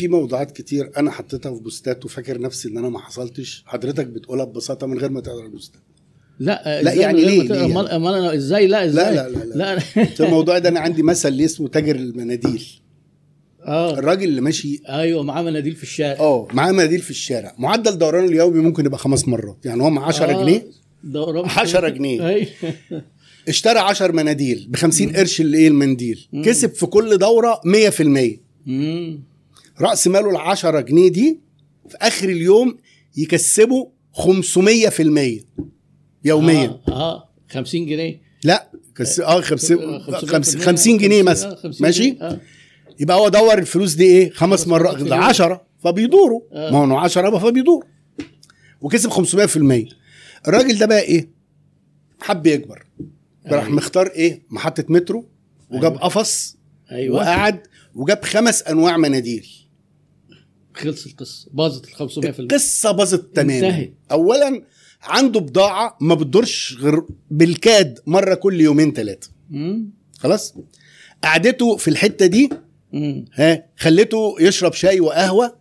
في موضوعات كتير أنا حطيتها في بوستات وفاكر نفسي إن أنا ما حصلتش. حضرتك بتقولها ببساطة من غير ما تقرأ البوستات. لا لا، يعني ليه-؟ ليه امال أمال أنا إزاي؟ لا إزاي؟ لا لا لا, لا. لا في الموضوع ده أنا عندي مثل ليه اسمه تاجر المناديل. آه. الراجل اللي ماشي أيوه معاه مناديل في الشارع. آه معاه مناديل في الشارع. معدل دورانه اليومي ممكن يبقى خمس مرات. يعني هو مع 10 آه، جنيه؟ دوران. 10 جنيه. أيوة. اشترى 10 مناديل ب 50 قرش اللي إيه المنديل. كسب في كل دورة 100% مم. رأس ماله ال 10 جنيه دي في آخر اليوم يكسبه 500% يوميا آه, آه. 50 جنيه لا كس... آه خمس... آه، خمس... 500% 50 جنيه آه، مثلا 50 ماشي. آه. يبقى هو دور الفلوس دي إيه خمس مرات ده اليوم. 10 فبيدوروا آه. ما هو 10 يبقى فبيدور وكسب 500% الراجل ده بقى إيه حب يكبر راح أيوة. مختار إيه محطة مترو وجاب أيوة. قفص أيوه وقعد وجاب خمس أنواع مناديل خلص القصة. باظت ال 500% القصة باظت تماما. انتهت. اولا عنده بضاعة ما بتدورش غير بالكاد مرة كل يومين ثلاثة. خلاص؟ قعدته في الحتة دي مم. ها خليته يشرب شاي وقهوة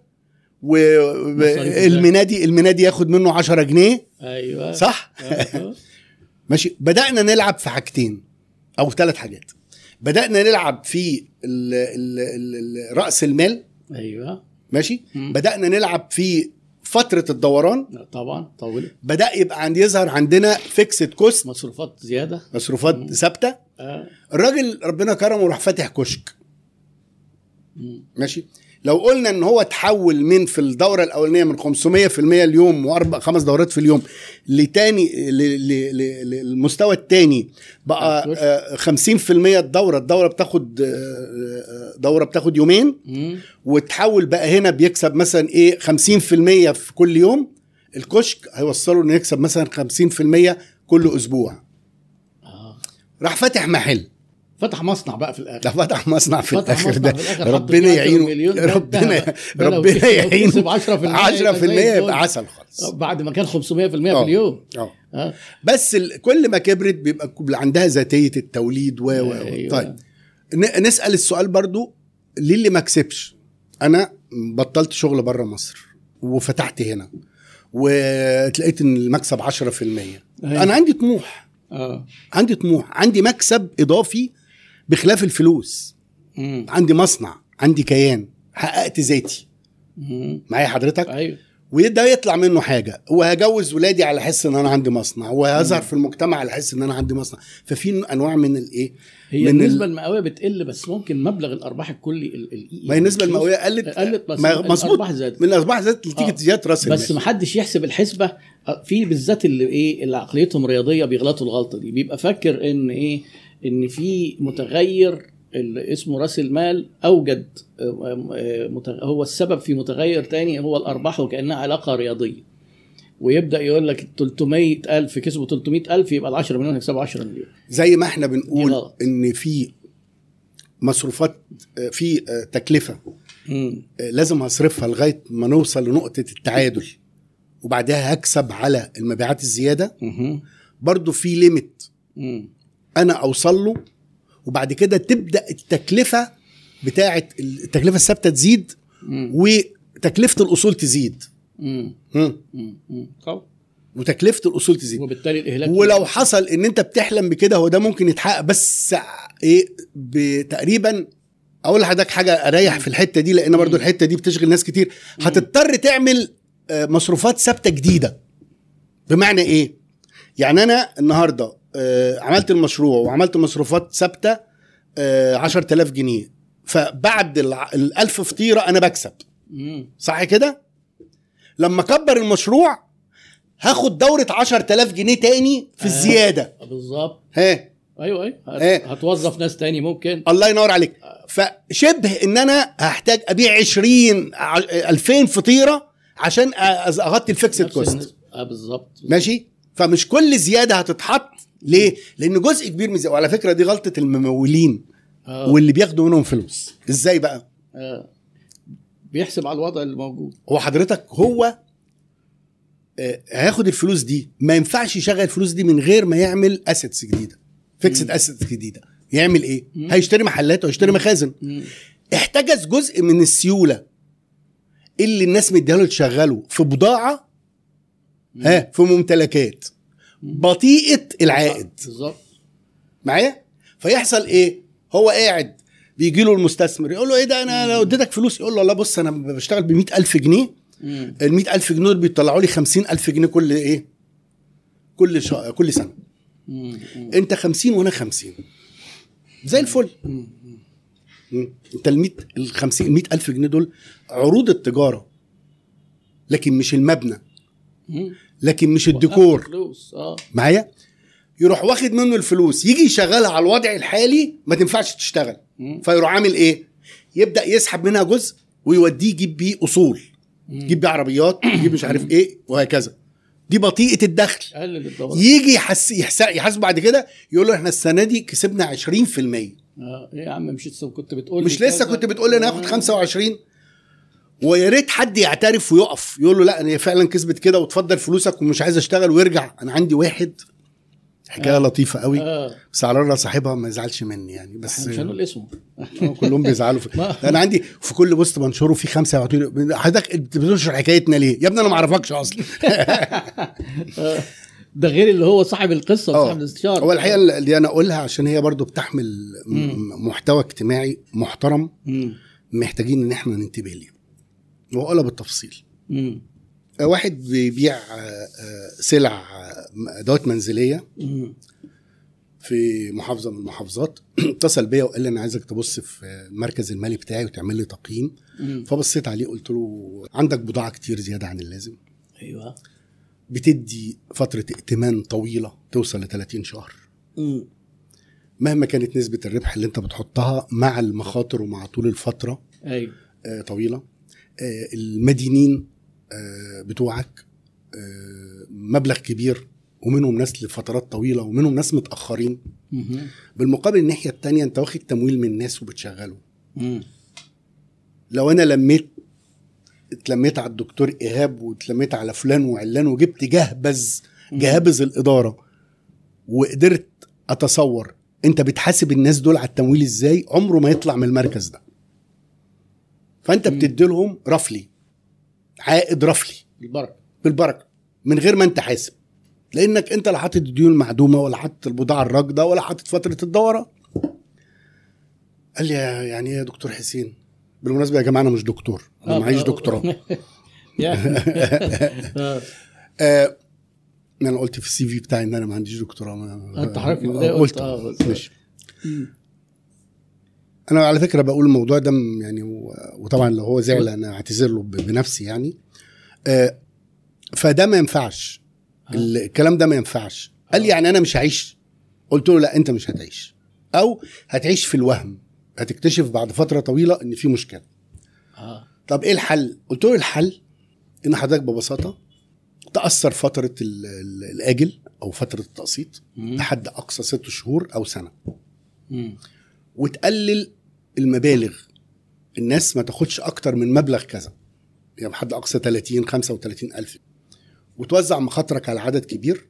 والمنادي المنادي ياخد منه 10 جنيه. أيوه. صح؟ آه. ماشي. بدأنا نلعب في حاجتين أو ثلاث حاجات. بدأنا نلعب في ال ال ال ال رأس المال. أيوه. ماشي؟ مم. بدأنا نلعب في فترة الدوران. طبعا طول بدأ يبقى عندي يظهر عندنا fixed cost مصروفات زيادة. مصروفات ثابتة. آه. الراجل ربنا كرمه وراح فاتح كشك. مم. ماشي؟ لو قلنا إن هو تحول من في الدورة الأولانية من 500% اليوم وأربع خمس دورات في اليوم لتاني للمستوى الثاني بقى الكشك. آه، 50% الدورة الدورة بتاخد آه، آه، دوره بتاخد يومين. وتحول بقى هنا بيكسب مثلا إيه 50% في كل يوم الكشك هيوصله إنه يكسب مثلا 50% كل أسبوع. راح فاتح محل فتح مصنع بقى في الآخر. ده فتح مصنع في فتح الآخر مصنع ده. ربنا فيه 10 يعينه ربنا ربنا يعينه. كسب 10% 10% يبقى. عسل خالص. بعد ما كان 500% في آه. اليوم آه. آه. بس ال- كل ما كبرت بيبقى عندها ذاتية التوليد و و. أيوة. طيب. نسأل السؤال برضو ليه اللي ما كسبش؟ أنا بطلت شغل بره مصر وفتحت هنا وتلاقيت إن المكسب 10% أيوة. أنا عندي طموح. آه. عندي طموح. عندي مكسب إضافي بخلاف الفلوس. مم. عندي مصنع عندي كيان حققت ذاتي. معايا حضرتك؟ أيوه. وده يطلع منه حاجة. وهجوز ولادي على حس إن أنا عندي مصنع. وهظهر في المجتمع على حس إن أنا عندي مصنع. ففي أنواع من الايه هي من النسبة ال- المئوية بتقل بس ممكن مبلغ الأرباح الكلي ال ال ما هي النسبة المئوية قلت قلت بس مظبوط الأرباح زادت. من الأرباح زادت نتيجه آه. زياده راس بس ما حدش يحسب الحسبة. آه، في بالذات اللي إيه؟ اللي عقليتهم رياضية بيغلطوا الغلطة دي. بيبقى فاكر إن إيه؟ إن في متغير اللي اسمه رأس المال أوجد آه، هو السبب في متغير تاني هو الأرباح وكأنها علاقة رياضية ويبدأ يقول لك 300 ألف كسبوا 300 ألف يبقى ال 10 مليون هيكسبوا 10 مليون زي ما إحنا بنقول. إن في مصروفات آه، في آه، تكلفة مم. لازم هصرفها لغاية ما نوصل لنقطة التعادل وبعدها هكسب على المبيعات الزيادة. برضو في ليميت. أنا أوصل له وبعد كده تبدأ التكلفة بتاعه التكلفة الثابتة تزيد. وتكلفة الأصول تزيد مم. مم. مم. مم. طبعا. وتكلفة الأصول تزيد وبالتالي الإهلاك ولو حصل إن أنت بتحلم بكده هو ده ممكن يتحقق بس إيه تقريبا أقول لحضرتك حاجة أريح في الحتة دي لأن برضو الحتة دي بتشغل ناس كتير هتضطر تعمل آه، مصروفات ثابتة جديدة بمعنى إيه يعني أنا النهارده عملت المشروع وعملت مصروفات ثابتة آه، 10000 جنيه. فبعد الع- الألف فطيرة أنا بكسب. صح كده؟ لما اكبر المشروع هاخد دورة 10000 جنيه تاني في آه. الزيادة. بالظبط. ها؟ أيوه أيوه. هت-؟ هتوظف ناس تاني ممكن. الله ينور عليك. فشبه إن أنا هحتاج أبيع 20 ع- 2000 فطيرة عشان أغطي ال fixed cost. بالظبط. ماشي؟ فمش كل زيادة هتتحط ليه لأن جزء كبير من. وعلى فكرة دي غلطة الممولين آه. واللي بياخدوا منهم فلوس إزاي بقى آه. بيحسب على الوضع اللي موجود هو حضرتك هو آه، هياخد الفلوس دي ما ينفعش يشغل الفلوس دي من غير ما يعمل assets جديدة fixed مم. assets جديدة يعمل إيه مم. هيشتري محلات ويشتري مخازن مم. احتجز جزء من السيولة اللي الناس مديها له تشغله في بضاعة ها في ممتلكات بطيئة العائد. بالظبط معايا؟ فيحصل إيه؟ هو قاعد بيجي له المستثمر يقول له إيه ده؟ أنا لو اديتك فلوس يقول له لا بص أنا بشتغل ب ألف جنيه. مم. ال 100000 جنيه دول بيطلعوا لي 50000 جنيه كل إيه؟ كل شا... كل سنة. مم. أنت 50 وأنا 50 زي الفل. مم. مم. انت ال 100 ال 50 ال 100000 جنيه دول عروض التجارة لكن مش المبنى. مم. لكن مش الديكور. آه. معايا؟ يروح واخد منه الفلوس يجي يشغلها على الوضع الحالي ما تنفعش تشتغل. مم. فيروح عامل إيه؟ يبدأ يسحب منها جزء ويوديه يجيب بيه أصول. يجيب بيه عربيات يجيب مش عارف إيه وهكذا. دي بطيئة الدخل. يجي يحس يحس يحاسب بعد كده يقول له إحنا السنة دي كسبنا 20% آه. إيه يا عم مش لسه كنت بتقول مش لسه؟ كنت بتقول لي أنا هاخد آه. 25 ويا ريت حد يعترف ويقف يقول له لا أنا فعلا كسبت كده وتفضل فلوسك ومش عايز اشتغل ويرجع أنا عندي واحد حكاية آه. لطيفة قوي آه بس على الله صاحبها ما يزعلش مني يعني بس مش هنقول اسمه كلهم بيزعلوا في... أنا عندي في كل بوست بنشره في خمسة يقعدوا حضرتك بتنشر حكايتنا ليه؟ يا ابني أنا ما أعرفكش أصلا آه. ده غير اللي هو صاحب القصة آه. وصاحب الاستشارة هو الحقيقة اللي أنا أقولها عشان هي برضو بتحمل م-. محتوى اجتماعي محترم مم. محتاجين إن إحنا ننتبه ليه واقولها بالتفصيل مم. واحد بيبيع آه، آه، سلع آه، ادوات منزلية مم. في محافظة من المحافظات اتصل بيا وقال لي أنا عايزك تبص في المركز المالي بتاعي وتعمل لي تقييم مم. فبصيت عليه قلت له عندك بضاعة كتير زيادة عن اللازم أيوه بتدي فترة ائتمان طويلة توصل ل 30 شهر مم. مهما كانت نسبة الربح اللي انت بتحطها مع المخاطر ومع طول الفترة أيوه آه، طويلة آه، المدينين آه، بتوعك آه، مبلغ كبير ومنهم ناس لفترات طويلة ومنهم ناس متأخرين. بالمقابل الناحية التانية انت واخد تمويل من ناس وبتشغله. لو أنا لميت اتلميت على الدكتور إيهاب واتلميت على فلان وعلان وجبت جهبذ جهابذ الإدارة وقدرت أتصور أنت بتحاسب الناس دول على التمويل إزاي؟ عمره ما يطلع من المركز ده. فأنت. بتدي لهم رفلي عائد رفلي. البركه بالبركة. من غير ما أنت حاسب. لأنك أنت لا حاطط الديون المعدومه ولا حاطط البضاعة الراكدة ولا حاطط فترة الدورة. قال لي يعني إيه يا دكتور حسين؟ بالمناسبة يا جماعة أنا مش دكتور أنا آه، معيش. دكتوراه. يعني. آه. آه أنا قلت في السي في بتاعي إن أنا ما عنديش دكتوراه. أنت حضرتك آه، قلت. ماشي. أنا على فكرة بقول الموضوع ده يعني وطبعا لو هو زعل أنا اعتذر له بنفسي يعني. آه فده ما ينفعش. آه. ال- الكلام ده ما ينفعش. قال لي يعني أنا مش هعيش. قلت له لا أنت مش هتعيش. أو هتعيش في الوهم. هتكتشف بعد فترة طويلة إن في مشكلة. آه. طب إيه الحل؟ قلت له الحل إن حضرتك ببساطة تأثر فترة ال- ال- الآجل أو فترة التقسيط. لحد أقصى ست شهور أو سنة. مم. وتقلل المبالغ الناس ما تاخدش أكتر من مبلغ كذا يعني بحد أقصى 30 35 ألف وتوزع مخاطرك على عدد كبير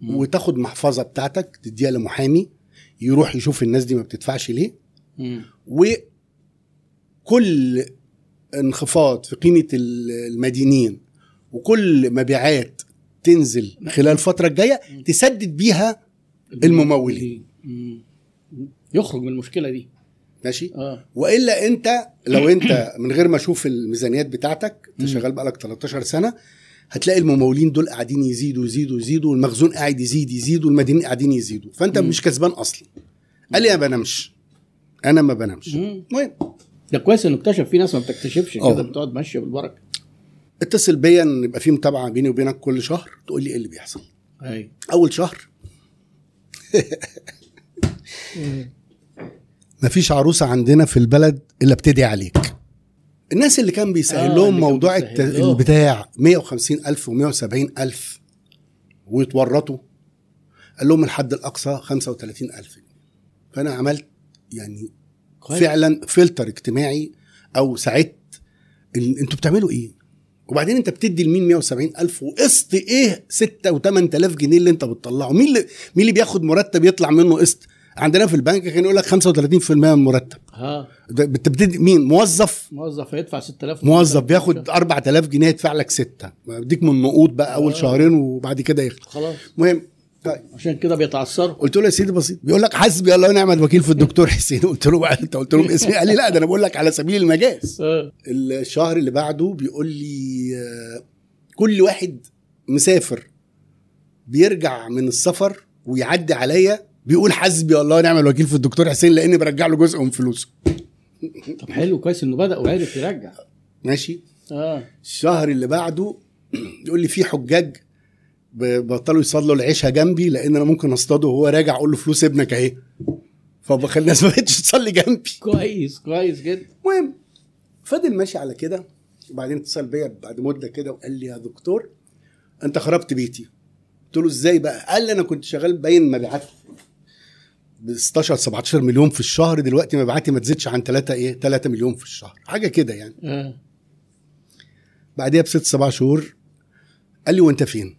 مم. وتاخد محفظة بتاعتك تديها لمحامي يروح يشوف الناس دي ما بتدفعش ليه مم. وكل انخفاض في قيمة ال- المدينين وكل مبيعات تنزل خلال الفترة الجاية تسدد بيها الممولين. مم. يخرج من المشكلة دي ماشي؟ آه. وإلا أنت لو أنت من غير ما أشوف الميزانيات بتاعتك أنت. شغال بقالك 13 سنة هتلاقي الممولين دول قاعدين يزيدوا يزيدوا يزيدوا والمخزون قاعد يزيد يزيد والمدينين قاعدين يزيدوا. فأنت مم. مش كسبان أصلا. قال لي ما بنامش. أنا ما بنامش. المهم. ده كويس إنه اكتشف. في ناس ما بتكتشفش آه. كده بتقعد ماشية بالبركة. اتصل بيا إن يبقى في متابعة بيني وبينك كل شهر تقول لي إيه اللي بيحصل. أيوه أول شهر. مفيش عروسة عندنا في البلد إلا بتدعي عليك الناس اللي كان بيسهل آه، لهم موضوع الت- لهم. البتاع 150 ألف و170 ألف ويتورطوا قال لهم الحد الأقصى 35 ألف فأنا عملت يعني كويس. فعلا فلتر اجتماعي أو ساعدت ال- أنتوا بتعملوا إيه؟ وبعدين أنت بتدي لمين 170 ألف وقسط إيه 6 و 8000 جنيه اللي أنت بتطلعه مين اللي مين اللي بياخد مرتب يطلع منه قسط عندنا في البنك كان يقول لك 35% من المرتب ها. ده انت بتدي مين؟ موظف. موظف هيدفع 6000 موظف بياخد 4000 جنيه يدفع لك ستة. بديك من النقود بقى أول آه. شهرين وبعد كده يخلص. خلاص. المهم طيب. عشان كده بيتعثروا. قلت له يا سيدي بسيط. بيقول لك حسبي الله ونعم الوكيل في الدكتور حسين. قلت له بقى أنت قلت له باسمي. قال لي لا ده أنا بقول لك على سبيل المجاز. آه. الشهر اللي بعده بيقول لي آه، كل واحد مسافر بيرجع من السفر ويعدي عليا بيقول حسبي الله ونعم الوكيل في الدكتور حسين لأني برجع له جزء من فلوسه. طب حلو كويس إنه بدأ وعرف يرجع. ماشي. آه. الشهر اللي بعده يقول لي في حجاج بطلوا يصلوا العشاء جنبي لأن أنا ممكن أصطاده وهو راجع أقول له فلوس ابنك أهي. فبخلي الناس ما بقتش تصلي جنبي. كويس كويس جدا. المهم فضل ماشي على كده وبعدين اتصل بيا بعد مدة كده وقال لي يا دكتور أنت خربت بيتي. قلت له إزاي بقى؟ قال لي أنا كنت شغال باين مبيعات. ب 16 17 مليون في الشهر دلوقتي مبيعاتي ما تزيدش عن 3 إيه 3 مليون في الشهر. حاجة كده يعني. آه بعديها بست سبع شهور قال لي وأنت فين؟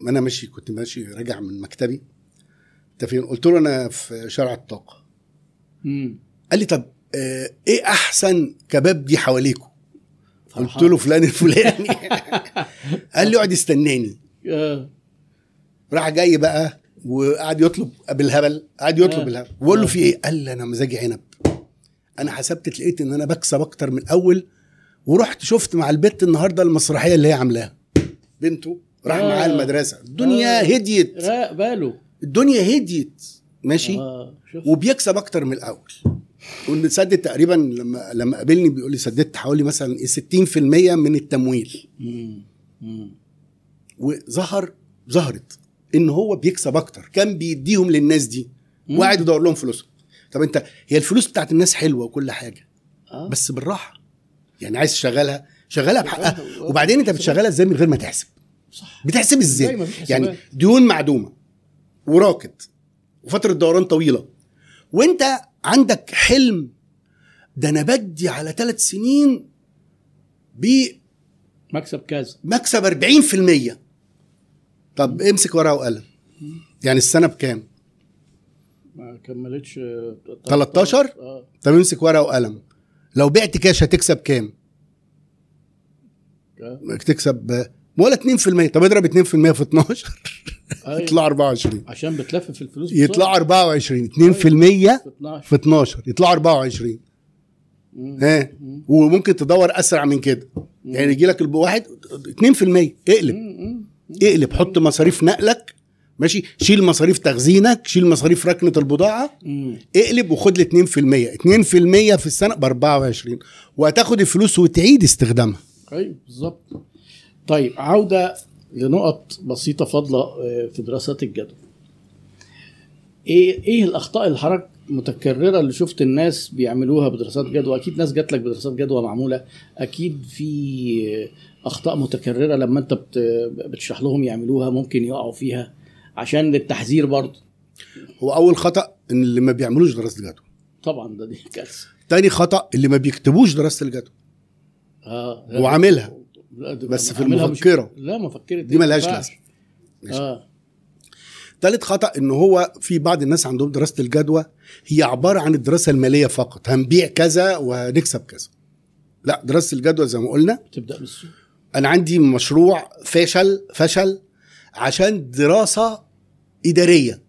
ما أنا ماشي كنت ماشي راجع من مكتبي. أنت فين؟ قلت له أنا في شارع الطاقة. قال لي طب آه إيه أحسن كباب دي حواليكم؟ قلت. له فلان الفلاني. قال لي اقعد استناني. آه. راح جاي بقى وقعد يطلب بالهبل قعد يطلب آه. بالهبل بقول له آه. في إيه؟ قال لي أنا مزاجي عنب أنا حسبت لقيت إن أنا بكسب أكتر من الأول ورحت شفت مع البت النهارده المسرحية اللي هي عاملاها بنته راح آه. معاها المدرسة الدنيا آه. هديت راق باله الدنيا هديت ماشي وبيكسب أكتر من الأول ونسدد تقريبا لما لما قابلني بيقول لي سددت حوالي مثلا إيه 60% من التمويل مم. مم. وظهر ظهرت إن هو بيكسب أكتر. كان بيديهم للناس دي. وقاعد يدور لهم فلوسهم طب أنت هي الفلوس بتاعت الناس حلوة وكل حاجة آه. بس بالراحة. يعني عايز تشغلها شغلها بحقها. وبعدين أنت بتشغلها إزاي من غير ما تحسب؟ صح. بتحسب إزاي؟ يعني ديون معدومة وراكد وفترة دوران طويلة. وأنت عندك حلم ده أنا بدي على ثلاث سنين مكسب كذا. بمكسب 40% طب امسك ورقة وقلم. يعني السنة بكام؟ ما كملتش. آه، 13 آه. طب امسك ورقة وقلم. لو بعت كاش هتكسب كام؟ آه. تكسب ولا 2% طب اضرب 2% في 12 أيوة. يطلع 24 عشان بتلف في الفلوس يطلع 24 2% في 12 في 12 يطلع 24 مم. ها؟ مم. وممكن تدور أسرع من كده. يعني يجي لك الواحد 2% اقلب. اقلب حط مصاريف نقلك ماشي؟ شيل مصاريف تخزينك شيل مصاريف ركنة البضاعة. مم. اقلب وخد لي 2% 2% في السنة ب 24 وهتاخد الفلوس وتعيد استخدامها. أيوه بالظبط. طيب عودة لنقط بسيطة فاضلة آه، في دراسات الجدوى. إيه إيه الأخطاء حضرتك متكررة اللي شفت الناس بيعملوها بدراسات جدوى؟ أكيد ناس جات لك بدراسات جدوى معمولة. أكيد في أخطاء متكررة لما أنت بت- بتشرح لهم يعملوها ممكن يقعوا فيها عشان للتحذير برضه. هو أول خطأ إن اللي ما بيعملوش دراسة الجدوى. طبعا ده دي كارثة. تاني خطأ اللي ما بيكتبوش دراسة الجدوى. آه هو عاملها بس في عاملها مش-. لا مفكرة دي ملهاش. ماشي. آه. تالت خطأ إن هو في بعض الناس عندهم دراسة الجدوى هي عبارة عن الدراسة المالية فقط. هنبيع كذا وهنكسب كذا. لا دراسة الجدوى زي ما قلنا تبدا بالسوق. أنا عندي مشروع فشل فشل عشان دراسة إدارية.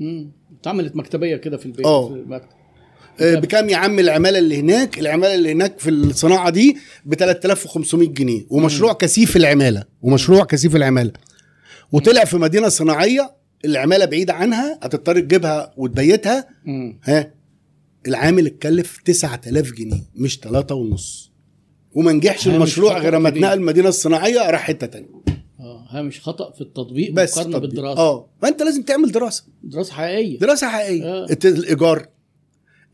مم. اتعملت مكتبية كده في البيت. في المكتب. آه، بكام يا عم العمالة اللي هناك؟ العمالة اللي هناك في الصناعة دي ب 3500 جنيه. ومشروع كثيف العمالة ومشروع كثيف العمالة. وطلع في مدينة صناعية العمالة بعيدة عنها هتضطر تجيبها وتبيتها. مم. ها؟ العامل اتكلف 9000 جنيه مش 3 ونص. وما نجحش المشروع غير كبير. اتنقل المدينة الصناعية راح حتة تانية آه هامش خطأ في التطبيق بس مقارنة تطبيق. بالدراسة آه فانت لازم تعمل دراسة دراسة حقيقية دراسة حقيقية آه. الإيجار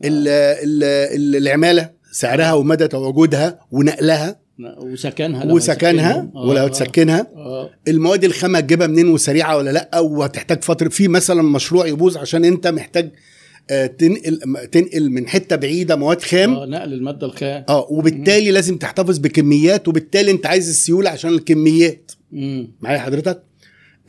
ال- ال- ال- العمالة سعرها ومدى تواجدها ونقلها وسكنها لو وسكنها. آه، ولو آه. تسكنها آه المواد الخام هتجيبها منين وسريعة ولا لأ وهتحتاج فترة في مثلا مشروع يبوظ عشان أنت محتاج آه، تنقل تنقل من حتة بعيدة مواد خام. آه نقل المادة الخام. آه وبالتالي لازم تحتفظ بكميات وبالتالي انت عايز السيولة عشان الكميات. مم. معايا حضرتك؟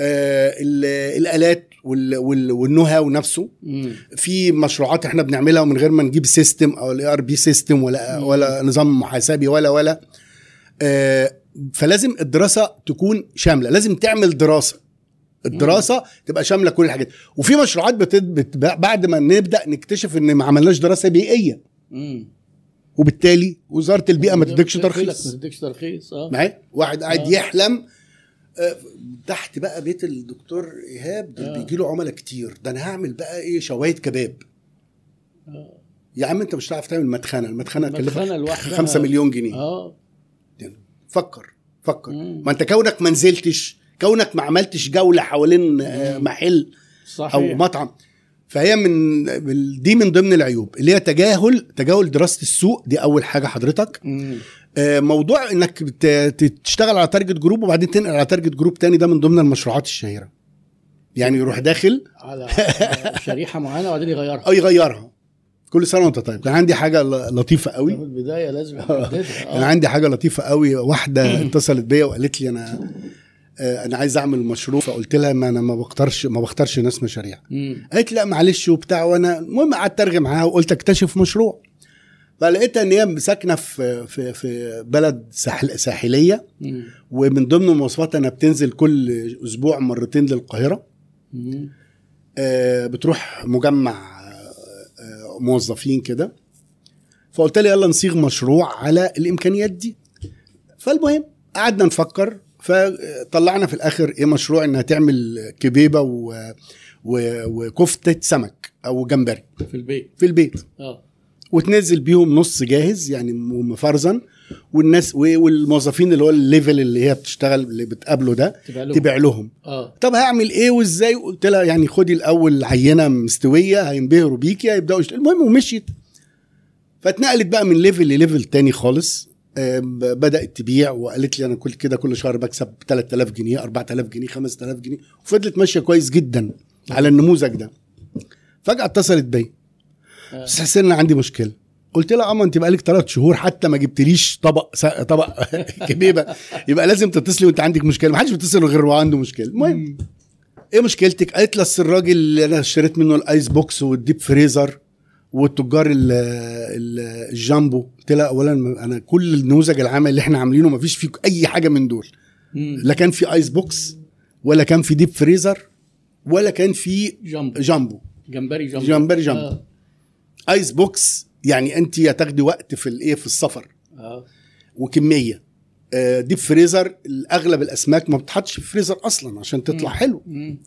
آه ال- الآلات وال- وال- وال know how نفسه. مم. في مشروعات إحنا بنعملها من غير ما نجيب system أو ال ERP system ولا مم. ولا نظام محاسبي ولا ولا. آه، فلازم الدراسة تكون شاملة. لازم تعمل دراسة. الدراسة تبقى شاملة كل الحاجات وفي مشروعات بتد... بت... بعد ما نبدأ نكتشف إن ما عملناش دراسة بيئية مم. وبالتالي وزارة البيئة ما تديكش لك ما ترخيص تديكش ترخيص آه معايا واحد قاعد آه. يحلم آه، تحت بقى بيت الدكتور إيهاب ده آه. بيجي له عملاء كتير ده أنا هعمل بقى إيه شوايه كباب آه. يا عم أنت مش هتعرف تعمل مدخنة المدخنة مدخنة تكلفك لوحدها. 5 مليون جنيه آه فكر فكر مم. ما أنت كونك ما نزلتش كونك ما عملتش جولة حوالين آه،. محل صحيح. أو مطعم. فهي من دي من ضمن العيوب اللي هي تجاهل تجاهل دراسة السوق دي أول حاجة حضرتك. مم. آه، موضوع إنك تشتغل على target group وبعدين تنقل على target group تاني ده من ضمن المشروعات الشهيرة. يعني يروح داخل. على شريحة معينة وبعدين يغيرها. أو يغيرها. كل سنة وأنت طيب. كان عندي حاجة لطيفة في قوي البداية لازم آه عندي حاجة لطيفة قوي. واحدة اتصلت بيا وقالت لي أنا أنا عايز أعمل مشروع. فقلت لها ما أنا ما بختارش ما بختارش ناس مشاريع. قالت لا معلش وبتاع. وأنا المهم قعدت ارغي معاها وقلت أكتشف مشروع. فلقيتها إن هي ساكنة في في في بلد ساحل ساحلية. مم. ومن ضمن مواصفاتها انها بتنزل كل أسبوع مرتين للقاهرة. مم. آه، بتروح مجمع آه، آه، موظفين كده. فقلت لها يلا نصيغ مشروع على الإمكانيات دي. فالمهم قعدنا نفكر. فطلعنا في الآخر إيه مشروع إنها تعمل كبيبة و... و... وكفتة سمك أو جمبري. في البيت. في البيت. آه. وتنزل بيهم نص جاهز يعني مفرزن والناس والموظفين اللي هو ال level اللي هي بتشتغل اللي بتقابله ده تبيع لهم. آه. طب هعمل إيه وإزاي؟ قلت لها يعني خدي الأول عينة مستوية هينبهروا بيكي هيبداوا يشت... المهم ومشيت. فاتنقلت بقى من level ل level تاني خالص. بدأت تبيع وقالت لي أنا كل كده كل شهر بكسب 3000 جنيه 4000 جنيه 5000 جنيه وفضلت ماشية كويس جدا على النموذج ده. فجأة اتصلت بيا آه. بس حسيت ان عندي مشكلة. قلت لها اما أنت بقالك ثلاث شهور حتى ما جبتليش طبق سا... طبق كبيبة. يبقى لازم تتصلي وأنت عندك مشكلة. ما حدش بيتصل غير وهو عنده مشكلة. المهم إيه مشكلتك؟ قالت لي الراجل اللي أنا اشتريت منه ال ice box وال deep freezer والتجار ال- ال- الجامبو. لها اولا أنا كل النموذج العام اللي إحنا عاملينه ما فيش فيه أي حاجة من دول. لا كان في ice box ولا كان في deep freezer ولا كان في جنب جامبو. جمبري جنب جمبري جنب. آه. ice box يعني أنت يا تاخدي وقت في الايه في السفر. آه. وكمية. آه، deep freezer أغلب الأسماك ما بتحطش في فريزر أصلا عشان تطلع مم. حلو. مم.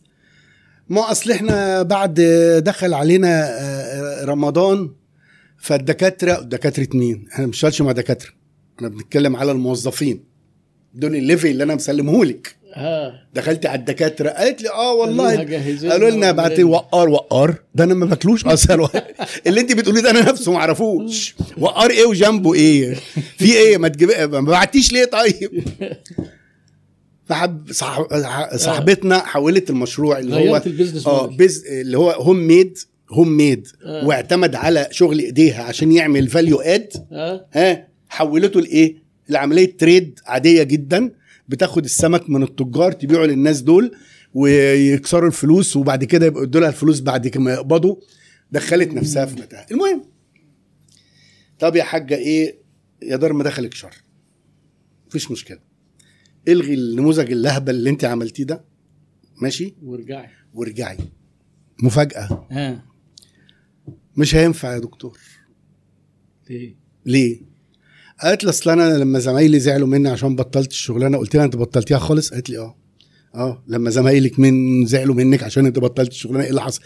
ما أصل إحنا بعد دخل علينا آه، رمضان فالدكاترة دكاترة مين؟ إحنا ما بنشتغلش مع دكاترة إحنا بنتكلم على الموظفين. دول ال level اللي أنا مسلمهولك. آه. دخلت على الدكاترة قالت لي آه والله. قالوا لنا بعت. وقار وقار. ده أنا ما باكلوش أصلا. اللي أنت بتقوليه ده أنا نفسه ما أعرفوش. وقار إيه وجنبه إيه؟ في إيه؟ ما تجيب ما بعتيش ليه طيب؟ فحب. صاحبتنا حولت المشروع اللي هو ال business آه. بز... اللي هو home made home made آه. واعتمد على شغل ايديها عشان يعمل value add آه. ها حولته لإيه؟ لعملية تريد عادية جدا بتاخد السمك من التجار تبيعه للناس دول ويكسروا الفلوس وبعد كده يبقوا يدوا لها الفلوس بعد ما يقبضوا. دخلت نفسها في متاهة. المهم. طب يا حاجة إيه؟ يا دار ما دخلك شر. مفيش مشكلة. إلغي النموذج اللهبل اللي أنت عملتيه ده. ماشي؟ ورجعي وارجعي. مفاجأة. آه. مش هينفع يا دكتور ليه؟ ليه؟ قالت لي أصل أنا لما زمايلي زعلوا مني عشان بطلت الشغلانة قلت لها أنت بطلتيها خالص؟ قالت لي آه آه لما زمايلك من زعلوا منك عشان أنت بطلت الشغلانة إيه اللي حصل؟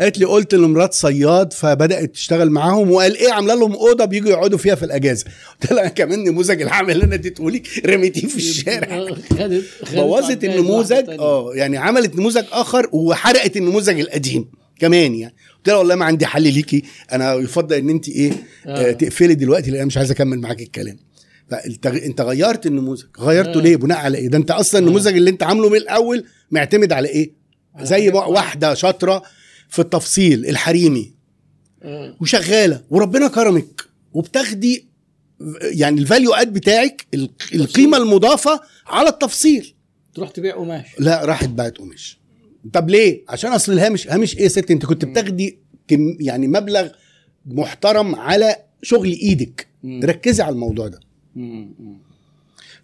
قالت لي قلت لمرات صياد فبدأت تشتغل معاهم وقال إيه عاملة لهم أوضة بيجوا يقعدوا فيها في الأجازة قلت لها كمان نموذج العمل اللي أنا اديته لك رميتيه في الشارع بوظت النموذج. آه يعني عملت نموذج آخر وحرقت النموذج القديم كمان يعني. قلت لها والله ما عندي حل ليكي. أنا يفضل إن أنت إيه آه. آه. تقفلي دلوقتي لأن أنا مش عايز أكمل معاك الكلام. فأنت أنت غيرت النموذج. غيرته آه. ليه؟ بناء على إيه؟ ده أنت أصلا النموذج اللي أنت عامله من الأول معتمد على إيه؟ زي واحدة شاطرة في التفصيل الحريمي. آه. وشغالة. وربنا كرمك. وبتاخدي يعني الفاليو اد بتاعك ال- القيمة المضافة على التفصيل. تروح تبيع قماش. لا راحت باعت قماش. طب ليه؟ عشان أصل الهامش هامش إيه يا ست أنت كنت بتاخدي كم يعني مبلغ محترم على شغل إيدك. مم. ركزي على الموضوع ده.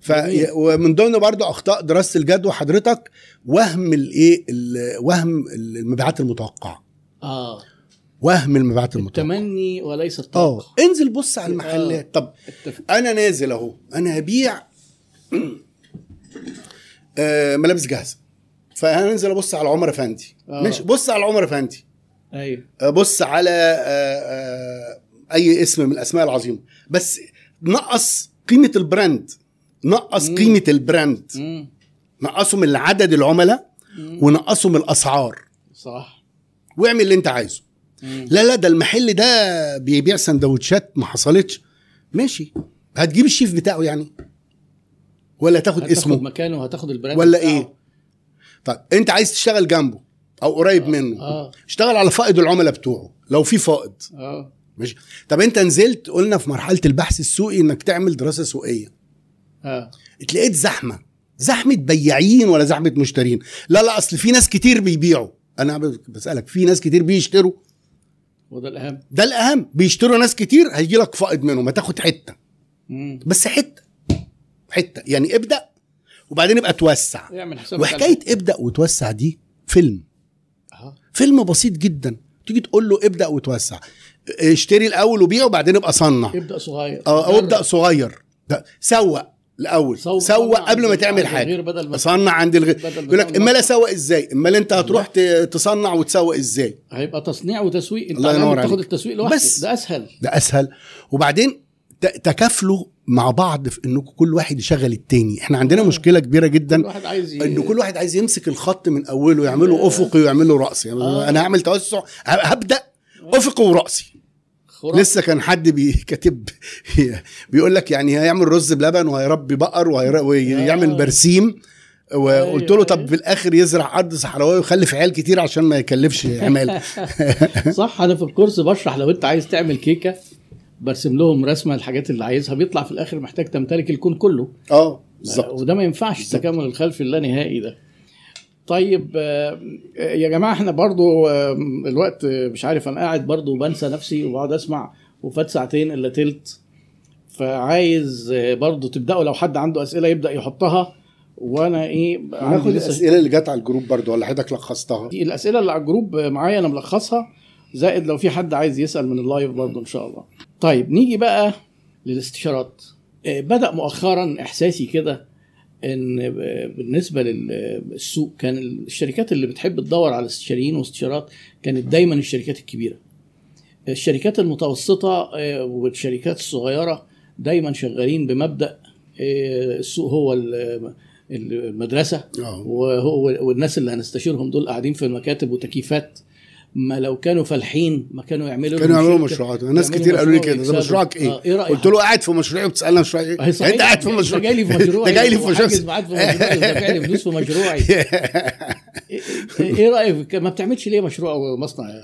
ف. ومن ضمن برضو أخطاء دراسة الجدوى حضرتك وهم الايه ال- وهم المبيعات المتوقعة. آه. وهم المبيعات المتوقعة. التمني وليس آه. التوقع انزل بص على المحلات. طب. أنا نازل أهو. أنا هبيع آه، ملابس جاهزة. فهننزل أبص على عمر أفندي. آه. ماشي بص على عمر أفندي. أيوه. بص على آه، آه، أي اسم من الأسماء العظيمة. بس نقص قيمة ال brand. نقص مم. قيمة ال brand. مم. نقصوا من عدد العملاء مم. ونقصوا من الأسعار. صح. واعمل اللي أنت عايزه. مم. لا لا ده المحل ده بيبيع سندوتشات ما حصلتش. ماشي. هتجيب الشيف بتاعه يعني؟ ولا تاخد هتاخد اسمه؟ مكانه وهتاخد البراند ولا بتاعه. إيه؟ طيب انت عايز تشتغل جنبه أو قريب منه آه. اشتغل على فائض العملاء بتوعه لو في فائض. آه. ماشي. طب انت نزلت قلنا في مرحلة البحث السوقي انك تعمل دراسة سوقية. آه. اتلقيت زحمة. زحمة بياعين ولا زحمة مشترين؟ لا لا اصل في ناس كتير بيبيعوا. أنا بسألك في ناس كتير بيشتروا. وده الأهم. ده الأهم. بيشتروا ناس كتير هيجي لك فائض منهم هتاخد حتة. مم. بس حتة. حتة. يعني ابدأ وبعدين ابقى توسع. وحكاية ابدأ وتوسع دي فيلم. آه فيلم بسيط جدا. تيجي تقول له ابدأ وتوسع. اشتري الأول وبيع وبعدين ابقى صنع. ابدأ صغير. آه ابدأ صغير. ده سوق الأول. سوق سوق قبل ما تعمل حاجة. بدل ما صنع عند الغير يقول لك امال. اسوق إزاي امال أنت هتروح تصنع وتسوق إزاي. هيبقى تصنيع وتسويق. أنت الله ينور تاخد. التسويق لوحده بس. ده أسهل. ده أسهل. وبعدين ت- تكافلوا مع بعض في انكم كل واحد يشغل التاني إحنا عندنا آه. مشكلة كبيرة جدا كل واحد عايز ي... ان كل واحد عايز يمسك الخط من أوله يعمله أفقي ويعمله رأسي يعني آه. أنا هعمل توسع هبدأ أفقي ورأسي خرافة. لسه كان حد بيكتب بيقول لك يعني هيعمل رز بلبن وهيربي بقر ويعمل آه. برسيم وقلت له أيوة، طب أيوة. في الآخر يزرع أرض صحراوية ويخلف عيال كتير عشان ما يكلفش عمال صح أنا في الكورس بشرح لو أنت عايز تعمل كيكة برسم لهم رسمة الحاجات اللي عايزها بيطلع في الآخر محتاج تمتلك الكون كله. آه بالظبط. وده ما ينفعش التكامل الخلفي اللانهائي ده. طيب آه، يا جماعة إحنا برضو آه، الوقت آه، مش عارف أنا قاعد برضو بنسى نفسي وبقعد أسمع وفات ساعتين إلا تلت. فعايز آه، برضو تبدأوا لو حد عنده أسئلة يبدأ يحطها. وأنا إيه هناخد لسه- الأسئلة اللي جت على ال group برضو ولا حضرتك لخصتها؟ دي الأسئلة اللي على ال group معايا أنا ملخصها زائد لو في حد عايز يسأل من ال live برضه إن شاء الله. طيب نيجي بقى للاستشارات. آه، بدأ مؤخرا إحساسي كده إن بالنسبة للسوق كان الشركات اللي بتحب تدور على استشاريين واستشارات كانت دايما الشركات الكبيرة. الشركات المتوسطة آه، والشركات الصغيرة دايما شغالين بمبدأ آه، السوق هو ال- المدرسة وهو والناس اللي هنستشيرهم دول قاعدين في المكاتب وتكييفات. ما لو كانوا فالحين ما كانوا يعملوا كانوا يعملوا مشروعات. ناس كتير قالوا لي كده. ده. مشروعك آه، إيه؟ إيه رأيك؟ قلت له قاعد في مشروعي وبتسألنا مشروعي أهي إيه؟ انت قاعد في أنت مشروع. جاي لي في مشروعي. انت جاي لي في مشروعي. ودافع لي فلوس في مشروعي. إيه إيه رأيك؟ ما بتعملش ليه مشروع ومصنع يا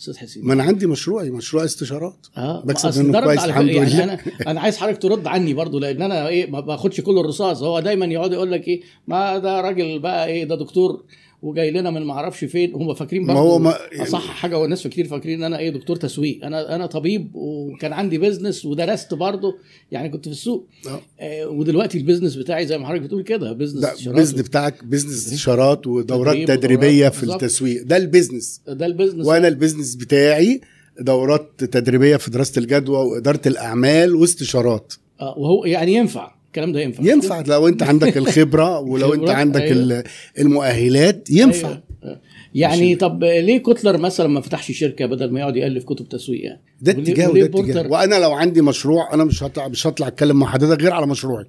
أستاذ حسين؟ ما أنا عندي مشروعي. مشروع استشارات. آه بكسب منه كويس الحمد. يعني لله. أنا أنا عايز حضرتك ترد عني برضو لأن أنا إيه ما باخدش كل الرصاص. هو دايما يقعد يقول لك إيه ما ده راجل بقى إيه ده دكتور. وجاي لنا من ما أعرفش فين هم فاكرين ما هو ما- أصح حاجة والناس كتير فاكرين إن أنا إيه دكتور تسويق. أنا أنا طبيب وكان عندي business ودرست برضو يعني كنت في السوق. آه. آه ودلوقتي ال business بتاعي زي ما حضرتك بتقول كده business ال business بتاعك business استشارات ودورات تدريب تدريبية في بالظبط. التسويق. ده ال business ده ال business وأنا ال business بتاعي دورات تدريبية في دراسة الجدوى وإدارة الأعمال واستشارات. آه وهو يعني ينفع. الكلام ده ينفع. ينفع. لو انت عندك الخبرة ولو انت عندك أيوة. ال- المؤهلات ينفع. أيوة. آه. يعني طب ليه كوتلر مثلا ما فتحش شركة بدل ما يقعد يألف كتب تسويق يعني؟ ده اتجاه وده اتجاه؟ وأنا لو عندي مشروع أنا مش هطلع مش هطلع أتكلم مع حضرتك غير على مشروعي.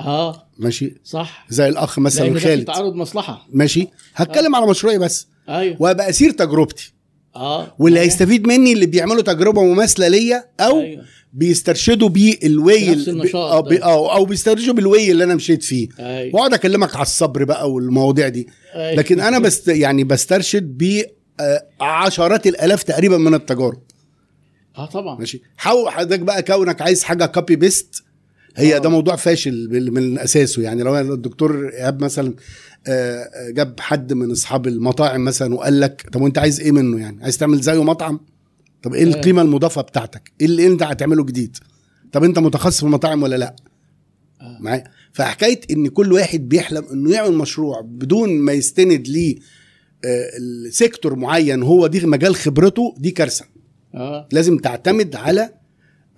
آه. ماشي؟ صح. زي الأخ مثلا خالد. تعارض مصلحة. ماشي؟ هتكلم على مشروعي بس. أيوه. وأبقى أسير تجربتي. آه. واللي أيوة. هيستفيد مني اللي بيعملوا تجربة مماثلة ليا أو أيوه. بيسترشدوا بيه ال way بنفس ال- النشاط أو, ده. بي أو, أو بيسترشدوا بال way اللي أنا مشيت فيه. واقعد أكلمك على الصبر بقى والمواضيع دي. أيوة. لكن أنا بست يعني بسترشد ب آه، عشرات الآلاف تقريبا من التجارب. آه طبعا. ماشي. حاول حضرتك بقى كونك عايز حاجة copy paste هي آه. ده موضوع فاشل من أساسه. يعني لو الدكتور إيهاب مثلا آه، آه، جاب حد من أصحاب المطاعم مثلا وقال لك طب وأنت عايز إيه منه يعني؟ عايز تعمل زيه مطعم؟ طب إيه آه. القيمة المضافة بتاعتك؟ إيه اللي أنت هتعمله جديد؟ طب أنت متخصص في المطاعم ولا لأ؟ آه. معايا؟ فحكاية إن كل واحد بيحلم إنه يعمل مشروع بدون ما يستند ليه آه، السيكتور معين هو دي مجال خبرته دي كارثة. آه. لازم تعتمد على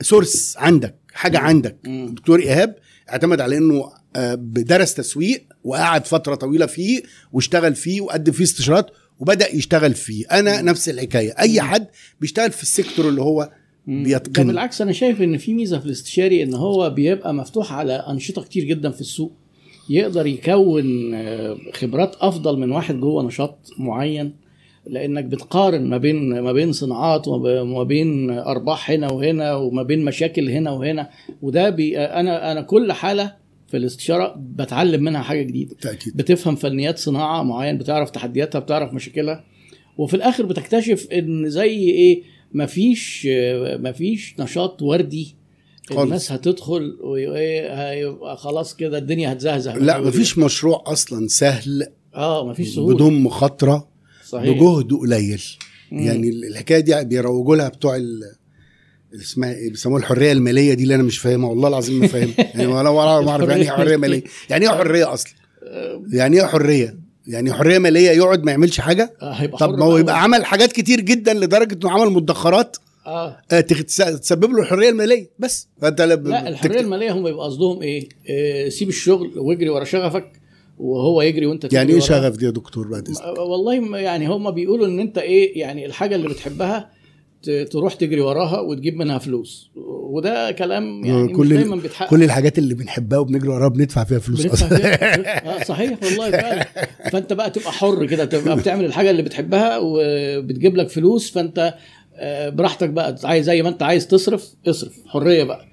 source عندك حاجة عندك. مم. دكتور إيهاب اعتمد على إنه آه، درس تسويق وقعد فترة طويلة فيه واشتغل فيه وقدم فيه استشارات وبدأ يشتغل فيه. أنا نفس الحكاية. أي حد بيشتغل في ال sector اللي هو مم. بيتقن. ده بالعكس أنا شايف إن في ميزة في الاستشاري إن هو بيبقى مفتوح على أنشطة كتير جدا في السوق. يقدر يكون آه، خبرات أفضل من واحد جوه نشاط معين لأنك بتقارن ما بين ما بين صناعات وما وما بين أرباح هنا وهنا وما بين مشاكل هنا وهنا. وده بي أنا أنا كل حالة في الاستشارة بتعلم منها حاجة جديدة. بالتأكيد. بتفهم فنيات صناعة معين بتعرف تحدياتها بتعرف مشاكلها. وفي الآخر بتكتشف إن زي إيه مفيش مفيش نشاط وردي. خالص. الناس هتدخل وايه هيبقى خلاص كده الدنيا هتزهزه. لا مفيش مشروع أصلا سهل. آه مفيش سهولة. بدون مخاطرة. صحيح. بجهد قليل. مم. يعني الحكاية دي بيروجوا لها بتوع ال اسمها إيه؟ بيسموها الحرية المالية دي اللي أنا مش فاهمها والله العظيم ما فاهمها يعني ولا ولا ما أعرف يعني إيه حرية مالية. يعني إيه حرية أصلا؟ يعني إيه حرية؟ يعني حرية مالية يقعد ما يعملش حاجة؟ آه هيبقى طب ما هو بقى. يبقى عمل حاجات كتير جدا لدرجة إنه عمل مدخرات آه. آه، تسبب له الحرية المالية بس. فأنت لا الحرية المالية هم يبقى قصدهم إيه؟ آه سيب الشغل واجري ورا شغفك وهو يجري وأنت تجري يعني إيه. شغف دي يا دكتور بعد اذنك والله يعني هم بيقولوا إن أنت إيه؟ يعني الحاجة اللي بتحبها تروح تجري وراها وتجيب منها فلوس. وده كلام يعني مش كل دايما ال- بيتحقق. كل الحاجات اللي بنحبها وبنجري وراها بندفع فيها فلوس بندفع أصلا. فيها- آه صحيح والله فعلا. فأنت بقى تبقى حر كده تبقى بتعمل الحاجة اللي بتحبها وبتجيب لك فلوس فأنت آه، براحتك بقى. عايز زي ما أنت عايز تصرف اصرف. حرية بقى.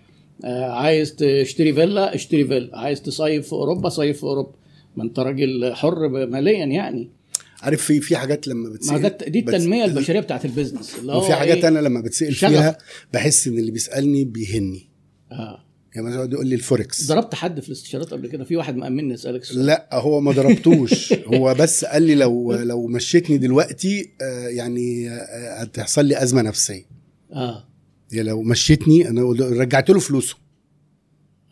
آه، عايز تشتري فيلا اشتري فيلا. عايز تصيف في أوروبا صيف في أوروبا. ما أنت راجل حر ماليا يعني. عارف في في حاجات لما ما بتسال ده دي التنمية البشريه بتاعت ال business. اللي هو وفي حاجات إيه؟ أنا لما بتسأل شغف. فيها بحس إن اللي بيسألني بيهني. آه. يعني مثلا يقول لي الفوركس. ضربت حد في الاستشارات قبل كده؟ في واحد مأمني يسألك السؤال لا هو ما ضربتوش. هو بس قال لي لو لو مشيتني دلوقتي آه، يعني آه، هتحصل لي أزمة نفسية. آه. يعني لو مشيتني أنا رجعت له فلوسه.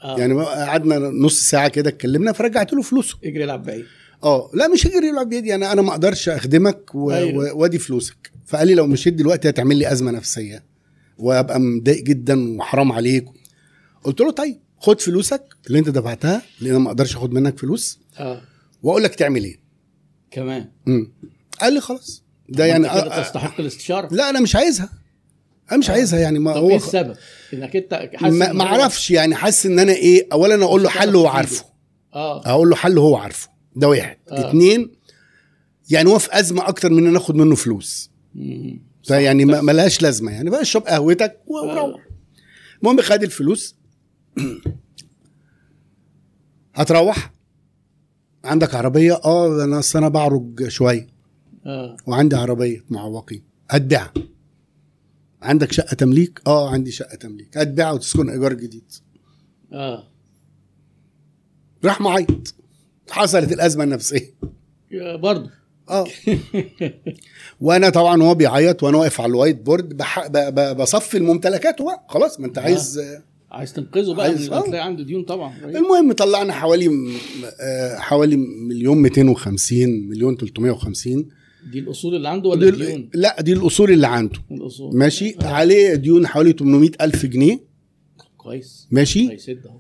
آه. يعني ما- قعدنا نص ساعة كده اتكلمنا فرجعت له فلوسه. اجري العب بعيد. آه. لا مش هجري يلعب بيدي. أنا أنا ما أقدرش أخدمك و- أيوة. و- وأدي فلوسك. فقال لي لو مشيت دلوقتي هتعمل لي أزمة نفسية وأبقى متضايق جدا وحرام عليك. قلت له طيب خد فلوسك اللي أنت دفعتها لأن أنا ما أقدرش أخد منك فلوس. آه. وأقول لك تعمل إيه. كمان؟ امم قال لي خلاص. ده يعني يعني أ- أ- تستحق الاستشارة؟ لا أنا مش عايزها. أنا مش عايزها يعني. ما طب هو إيه السبب؟ إنك أنت حاسس ما ما أعرفش يعني حاسس إن أنا إيه اولا أقول له حل هو. عارفه. آه. أقول له حل هو عارفه. ده واحد. آه. اتنين يعني هو في أزمة أكتر من إن آخد منه فلوس. فيعني. ملهاش لازمة يعني. بقى اشرب قهوتك و- وروح. آه. المهم خد الفلوس. هتروح. عندك عربية؟ آه أنا أنا بعرج شوية. آه. وعندي عربية معوقين هتبيعها. عندك شقة تمليك؟ آه عندي شقة تمليك. هتبيعها وتسكن إيجار جديد. آه. راح معيط. حصلت الأزمة النفسية. برضه آه. وأنا طبعا هو بيعيط وأنا واقف على ال whiteboard. بصفي الممتلكات بقى خلاص ما أنت عايز آه. عايز تنقذه بقى عايز- من آه. هتلاقي عنده ديون طبعا. المهم طلعنا حوالي آه، حوالي مليون 250 مليون 350 دي الأصول اللي عنده ولا دي الديون؟ لا دي الأصول اللي عنده. الأصول. ماشي؟ آه. عليه ديون حوالي 800 ألف جنيه. كويس. ماشي؟ هيسد اهو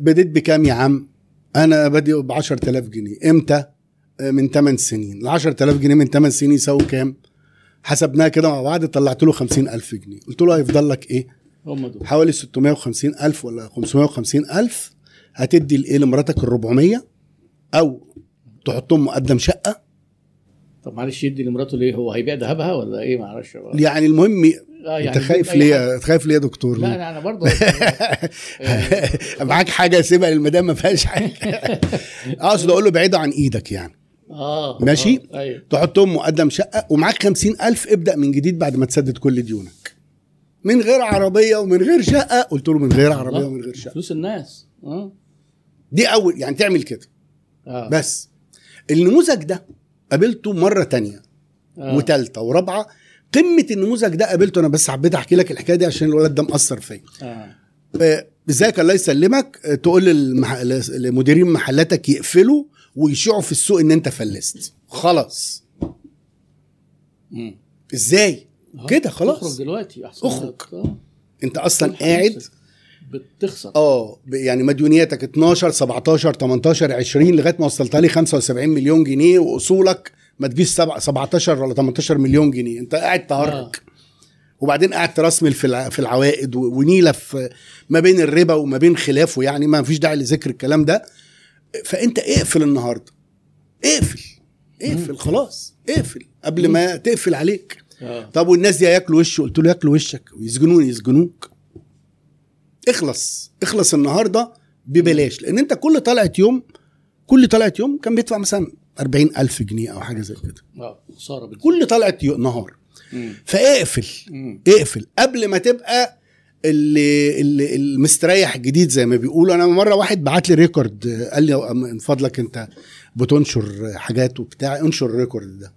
بديت بكام يا عم؟ أنا بادئ ب 10000 جنيه. إمتى؟ آه من 8 سنين. ال 10000 جنيه من 8 سنين يساووا كام؟ حسبناها كده مع بعض طلعت له 50000 جنيه. قلت له هيفضل لك إيه؟ هم دول. حوالي 650 ألف ولا 550 ألف. هتدي لإيه؟ لمراتك ال 400 أو تحطهم مقدم شقة. طب معلش يدي لمراته ليه؟ هو هيبيع ذهبها ولا إيه؟ ما أعرفش يعني المهم آه أنت خايف أي حاجة. ليه خايف ليه يا دكتور؟ لا لا أنا برضه معاك حاجة سيبها للمدام ما فيهاش حاجة أقصد أقول له بعيدة عن إيدك يعني آه ماشي؟ آه. أيوه تحطهم مقدم شقة ومعاك 50 ألف ابدأ من جديد بعد ما تسدد كل ديونك من غير عربية ومن غير شقة قلت له من غير عربية. ومن غير شقة فلوس الناس آه دي أول يعني تعمل كده آه بس النموذج ده قابلته مرة تانية آه. وتالتة ورابعة قمة النموذج ده قابلته أنا بس حبيت أحكي لك الحكاية دي عشان الولد ده مأثر فيا آه آه، ازيك الله يسلمك آه، تقول للمح... لمديرين محلاتك يقفلوا ويشيعوا في السوق إن أنت فلست خلاص. إزاي آه. كده خلاص. اخرج دلوقتي أحسن اخرج. آه. أنت أصلا قاعد. بتخسر آه يعني مديونياتك 12 17 18 20 لغاية ما وصلت لي 75 مليون جنيه وأصولك ما تجيش سبع- 17 ولا 18 مليون جنيه. انت قاعد تهرج. آه. وبعدين قاعد ترسمل في في العوائد ونيلة في ما بين الربا وما بين خلافه يعني ما فيش داعي لذكر الكلام ده. فأنت اقفل النهارده. اقفل. اقفل خلاص. اقفل قبل ما تقفل عليك. آه. طب والناس دي هياكلوا وشي قلت له ياكلوا وشك. ويسجنوني يسجنوك. اخلص. اخلص النهارده ببلاش. لأن انت كل طلعه يوم كل طلعه يوم كان بيدفع مثلا 40 ألف جنيه أو حاجة زي كده. آه بتزيد. كل طلعه يو- نهار. فاقفل. اقفل. قبل ما تبقى اللي, اللي المستريح الجديد زي ما بيقولوا. أنا مرة واحد بعت لي record قال لي من فضلك أنت بتنشر حاجات وبتاع. انشر ال record ده.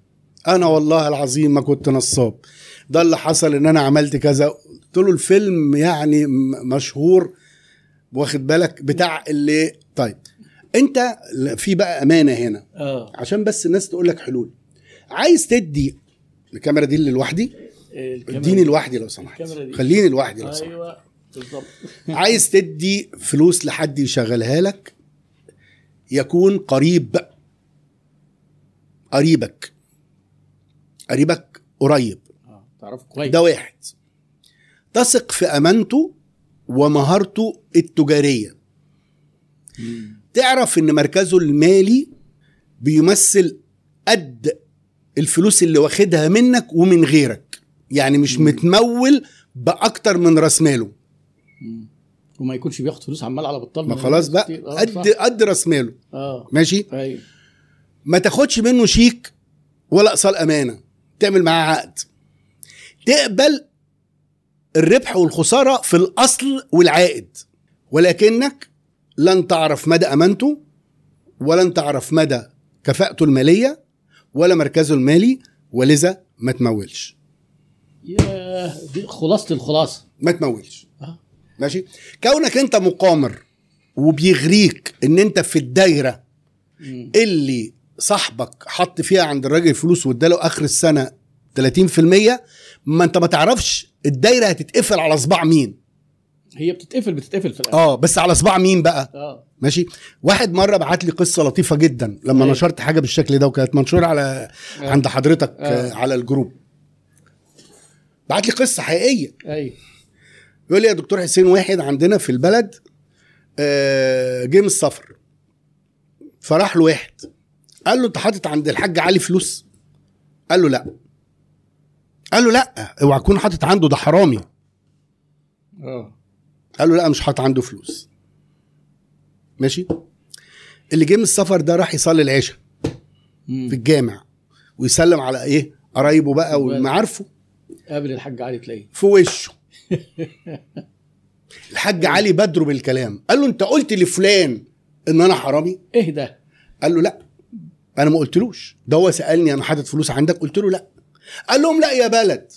أنا والله العظيم ما كنت نصاب. ده اللي حصل إن أنا عملت كذا. قلت له الفيلم يعني مشهور واخد بالك؟ بتاع اللي طيب. انت في بقى أمانة هنا. آه. عشان بس الناس تقول لك حلول. عايز تدي الكاميرا دي اللي لوحدي اديني دي. لوحدي لو سمحت. خليني لوحدي لو سمحت. أيوه بالظبط. عايز تدي فلوس لحد يشغلها لك؟ يكون قريب. قريبك. قريبك قريب. تعرف كويس. ده واحد. تثق في أمانته ومهارته التجارية. مم. تعرف إن مركزه المالي بيمثل قد الفلوس اللي واخدها منك ومن غيرك. يعني مش مم. متمول بأكتر من رأس ماله. وما يكونش بياخد فلوس عمال على بطال. ما خلاص بقى. آه، قد. قد رأس ماله. آه. ماشي؟ أيوه. ما تاخدش منه شيك ولا اقسال امانه تعمل معاه عقد. تقبل الربح والخسارة في الأصل والعائد. ولكنك لن تعرف مدى أمانته ولن تعرف مدى كفاءته المالية ولا مركزه المالي ولذا ما تمولش. ياه دي خلاصة الخلاصة. ما تمولش. آه. ماشي؟ كونك أنت مقامر وبيغريك إن أنت في الدايرة مم. اللي صاحبك حط فيها عند الراجل فلوس واداله آخر السنة 30% ما أنت ما تعرفش الدايرة هتتقفل على صباع مين. هي بتتقفل بتتقفل في الآخر. آه بس على صباع مين بقى؟ آه. ماشي. واحد مرة بعت لي قصة لطيفة جدا لما أيوة. نشرت حاجة بالشكل ده وكانت منشورة على آه. عند حضرتك. آه. على الجروب. بعت لي قصة حقيقية. أيوه يقول لي يا دكتور حسين واحد عندنا في البلد آه، جه من السفر. فراح له واحد. قال له أنت حاطط عند الحاج علي فلوس؟ قال له لا. قال له لا اوعى تكون حاطط عنده ده حرامي آه. قال له لا مش حاطط عنده فلوس. ماشي؟ اللي جه من السفر ده راح يصلي العشاء. في الجامع ويسلم على إيه؟ قرايبه بقى ومعارفه. قابل الحاج علي تلاقيه. في وشه. الحاج علي بدره بالكلام. قال له أنت قلت لفلان إن أنا حرامي؟ إيه ده؟ قال له لا. أنا ما قلتلوش. ده هو سألني أنا حاطط فلوس عندك؟ قلت له لا. قال لهم لا يا بلد.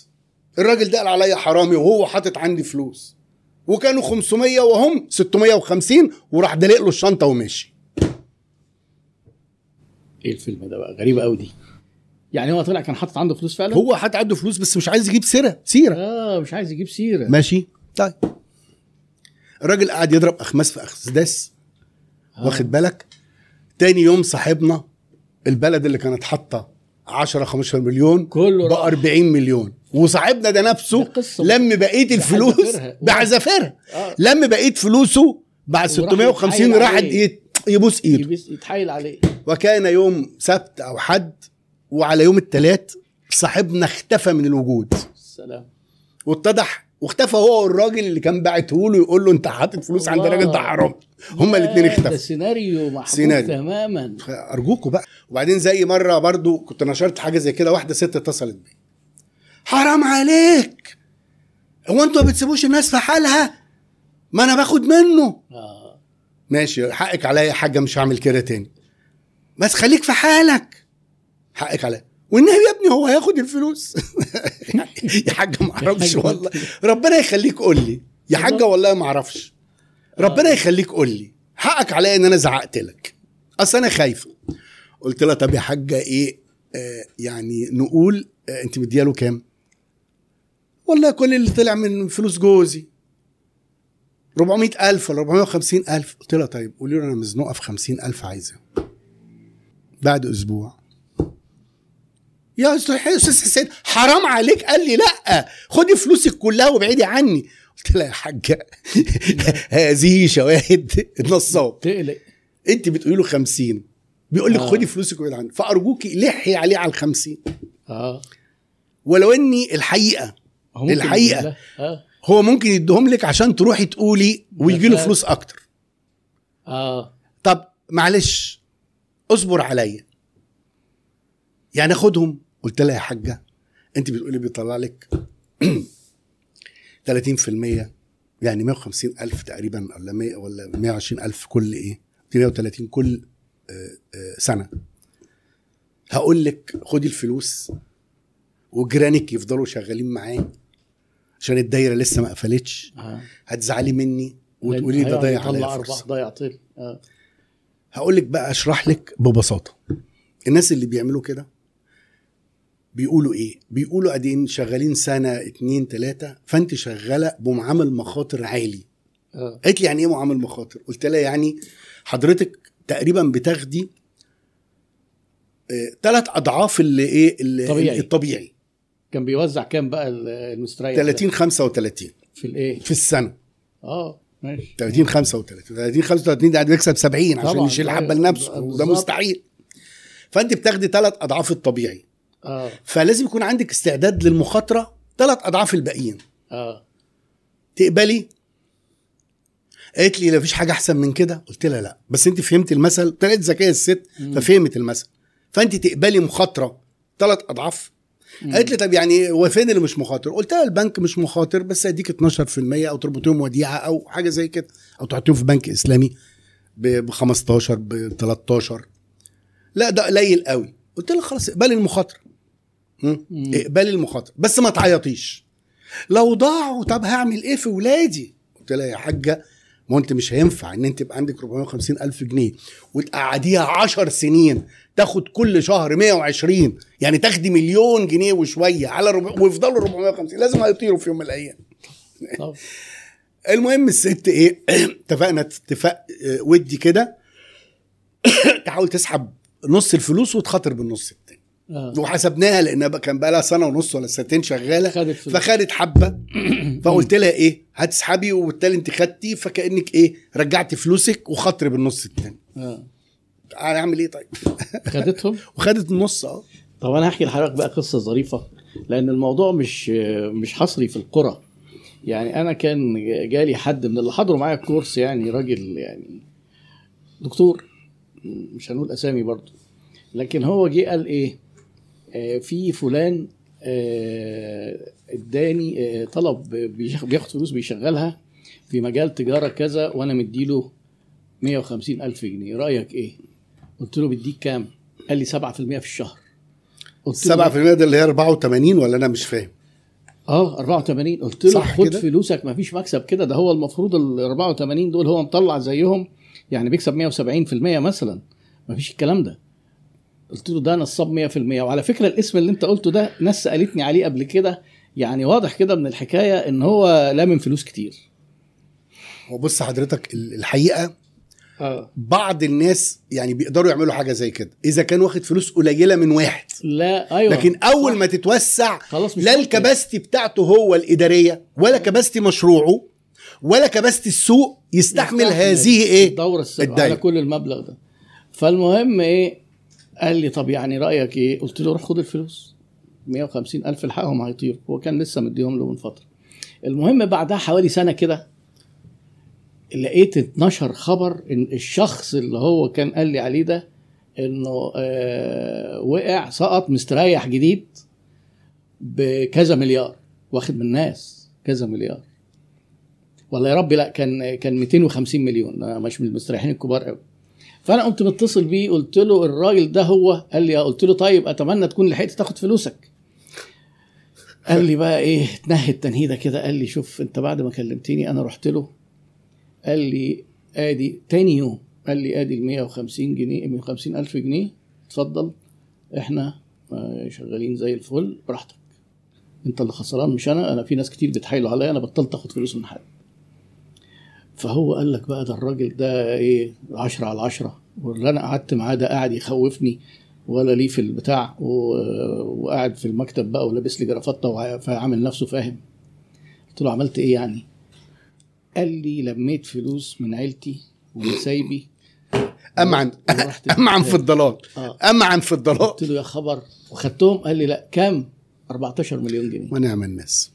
الراجل ده قال عليا حرامي وهو حاطط عندي فلوس. وكانوا 500 وهم 650 وراح دلق له الشنطة ومشي إيه الفيلم ده بقى؟ غريبة قوي دي. يعني هو طلع كان حاطط عنده فلوس فعلا؟ هو حاطط عنده فلوس بس مش عايز يجيب سيرة سيرة. آه مش عايز يجيب سيرة. ماشي. طيب. الراجل قاعد يضرب أخماس في اسداس آه. واخد بالك؟ تاني يوم صاحبنا البلد اللي كانت حاطة 10 15 مليون كله ب راح. 40 مليون. وصاحبنا ده نفسه لم بقيه الفلوس بعزافيرها. آه. لم بقيه فلوسه بعد وراح 650 يتحايل راح يبوس ايده. يتحايل عليه. وكان يوم سبت أو حد وعلى يوم الثلاث صاحبنا اختفى من الوجود. السلام واتضح واختفى هو والراجل اللي كان باعته له يقول له انت حاطط فلوس عند. الراجل ده حرام. هما الاثنين ياه، ده اختفوا. سيناريو سيناريو. تماما. ارجوكوا بقى. وبعدين زي مرة برضو كنت نشرت حاجة زي كده واحدة ست اتصلت بي. حرام عليك. هو أنتوا ما بتسيبوش الناس في حالها؟ ما أنا باخد منه. آه. ماشي حقك عليا يا حاجة مش هعمل كده تاني. بس خليك في حالك. حقك عليا. والنبي يا ابني هو هياخد الفلوس. يا حاجة ما أعرفش والله. ربنا يخليك قول لي. يا حاجة والله ما أعرفش. ربنا يخليك قول لي. حقك عليا ان أنا زعقت لك. اصل أنا خايفة. قلت لها طب يا حاجة إيه؟ آه يعني نقول آه انت مدياله كام؟ والله كل اللي طلع من فلوس جوزي. 400 ألف ولا 450 ألف. قلت لها طيب قولي له أنا مزنوقة في 50 ألف عايزة. بعد أسبوع. يا أستاذ حسين حرام عليك. قال لي لا خدي فلوسك كلها وابعدي عني. قلت لها يا حاجة هذه شواهد نصاب. تقلق انت بتقولي له 50 بيقول لك آه. خدي فلوسك وابعدي عني. فأرجوكي لحي عليه على ال 50 آه. ولو إني الحقيقة هو لها. آه. هو ممكن يديهم لك عشان تروحي تقولي ويجي له فلوس أكتر. آه. طب معلش اصبر عليا. يعني خدهم. قلت لها يا حاجة أنت بتقولي بيطلع لك 30% يعني 150 ألف تقريبا ولا 100 ولا 120 ألف كل إيه؟ 130 كل آه، آه، سنة. هقول لك خدي الفلوس وجيرانك يفضلوا شغالين معاه عشان الدايرة لسه ما قفلتش. آه. هتزعلي مني وتقولي ده ضيع عليا فرصه ضيع طير آه. هقول لك بقى أشرح لك ببساطة. الناس اللي بيعملوا كده بيقولوا إيه؟ بيقولوا قاعدين شغالين سنة اتنين تلاتة فأنت شغالة بمعامل مخاطر عالي. آه. قالت لي يعني إيه معامل مخاطر؟ قلت لها يعني حضرتك تقريبا بتاخدي ثلاث أضعاف اللي إيه اللي طبيعي. الطبيعي. كان بيوزع كام بقى ال- المستريح 30 35 ده في الإيه؟ في السنة. آه ماشي. 30 35 30 35 ده قاعد بيكسب 70 عشان. يشيل حبة لنفسه. وده. مستحيل. فأنت بتاخدي ثلاث أضعاف الطبيعي. آه. فلازم يكون عندك استعداد للمخاطرة ثلاث أضعاف الباقيين. آه. تقبلي؟ قالت لي لا فيش حاجة أحسن من كده. قلت لها لا. بس أنت فهمت المثل. طلعت ذكيه الست. ففهمت المثل. فأنت تقبلي مخاطرة ثلاث أضعاف قالت لي طب يعني هو فين اللي مش مخاطر؟ قلت لها البنك مش مخاطر بس هيديك 12% أو تربطيهم وديعة أو حاجة زي كده أو تحطيهم في بنك إسلامي ب 15 ب 13 لا ده قليل قوي. قلت لها خلاص اقبلي المخاطرة. اقبلي المخاطرة بس ما تعيطيش. لو ضاعوا طب هعمل إيه في ولادي؟ قلت لها يا حاجة ما انت مش هينفع ان انت يبقى عندك 450 ألف جنيه وتقعديها 10 سنين تاخد كل شهر 120 يعني تاخدي مليون جنيه وشوية على ربع ويفضلوا 450 لازم هيطيروا في يوم من الأيام. المهم الست إيه؟ اتفقنا اتفاق آه، ودي كده. تحاول تسحب نص الفلوس وتخاطر بالنص. آه. وحسبناها لأنها بقى كان بقى لها سنة ونص ولا سنتين شغالة. خدت. فخدت حبة. فقلت لها إيه؟ هتسحبي وبالتالي أنت خدتي فكأنك إيه؟ رجعتي فلوسك وخاطري بالنص التاني. آه. أنا أعمل إيه طيب؟ خدتهم؟ وخدت النص آه. طب أنا هحكي لحضرتك بقى قصة ظريفة لأن الموضوع مش مش حصري في القرى. يعني أنا كان جالي حد من اللي حضروا معايا الكورس يعني راجل يعني دكتور مش هنقول أسامي برضه. لكن هو جه قال إيه؟ آه في فلان آه، اداني آه طلب بياخد فلوس بيشغلها في مجال تجارة كذا وأنا مديله 150 ألف جنيه. رأيك إيه؟ قلت له بديك كام؟ قال لي 7% في الشهر. قلت له 7% ده اللي هي 84 ولا أنا مش فاهم؟ آه 84 قلت له صح خد كده؟ فلوسك ما فيش مكسب كده. ده هو المفروض ال 84 دول هو مطلع زيهم يعني بيكسب 170% مثلا. ما فيش الكلام ده. قلت له ده نصاب 100% وعلى فكرة الاسم اللي انت قلته ده ناس سألتني عليه قبل كده يعني واضح كده من الحكاية إن هو لامم فلوس كتير. هو بص حضرتك ال- الحقيقة آه. بعض الناس يعني بيقدروا يعملوا حاجة زي كده إذا كان واخد فلوس قليلة من واحد. لا أيوه. لكن أول صح. ما تتوسع خلاص مش لا. الكباستي بتاعته هو الإدارية ولا كباستي مشروعه ولا كباستي السوق يستحمل, يستحمل هذه إيه؟ الدورة. على كل المبلغ ده. فالمهم إيه؟ قال لي طب يعني رأيك إيه؟ قلت له روح خد الفلوس. 150 ألف الحقهم هيطيروا. هو كان لسه مديهم له من فترة. المهم بعدها حوالي سنة كده لقيت اتنشر خبر إن الشخص اللي هو كان قال لي عليه ده إنه آه وقع سقط مستريح جديد بكذا مليار. واخد من الناس كذا مليار. والله يا ربي لا كان كان 250 مليون. مش من المستريحين الكبار قوي فأنا قمت متصل بيه قلت له الراجل ده هو. قال لي. قلت له طيب أتمنى تكون لحقت تاخد فلوسك. قال لي بقى إيه اتنهد تنهيدة كده. قال لي شوف أنت بعد ما كلمتني أنا رحت له. قال لي آدي تاني يوم. قال لي آدي ال 150 جنيه 150 ألف جنيه. اتفضل إحنا آه، شغالين زي الفل براحتك. أنت اللي خسران مش أنا؟ أنا في ناس كتير بتحايلوا عليا أنا بطلت أخد فلوس من حد. فهو قال لك بقى ده الراجل ده إيه 10 على 10 واللي أنا قعدت معاه ده قاعد يخوفني ولا ليه في البتاع و- وقاعد في المكتب بقى ولابس لي جرافطة وع- فعامل نفسه فاهم. قلت له عملت إيه يعني؟ قال لي لميت فلوس من عيلتي ونسايبي امعن امعن في الضلال امعن في الضلال قلت له يا خبر. وخدتهم قال لي لا كام؟ 14 مليون جنيه. ونعم الناس.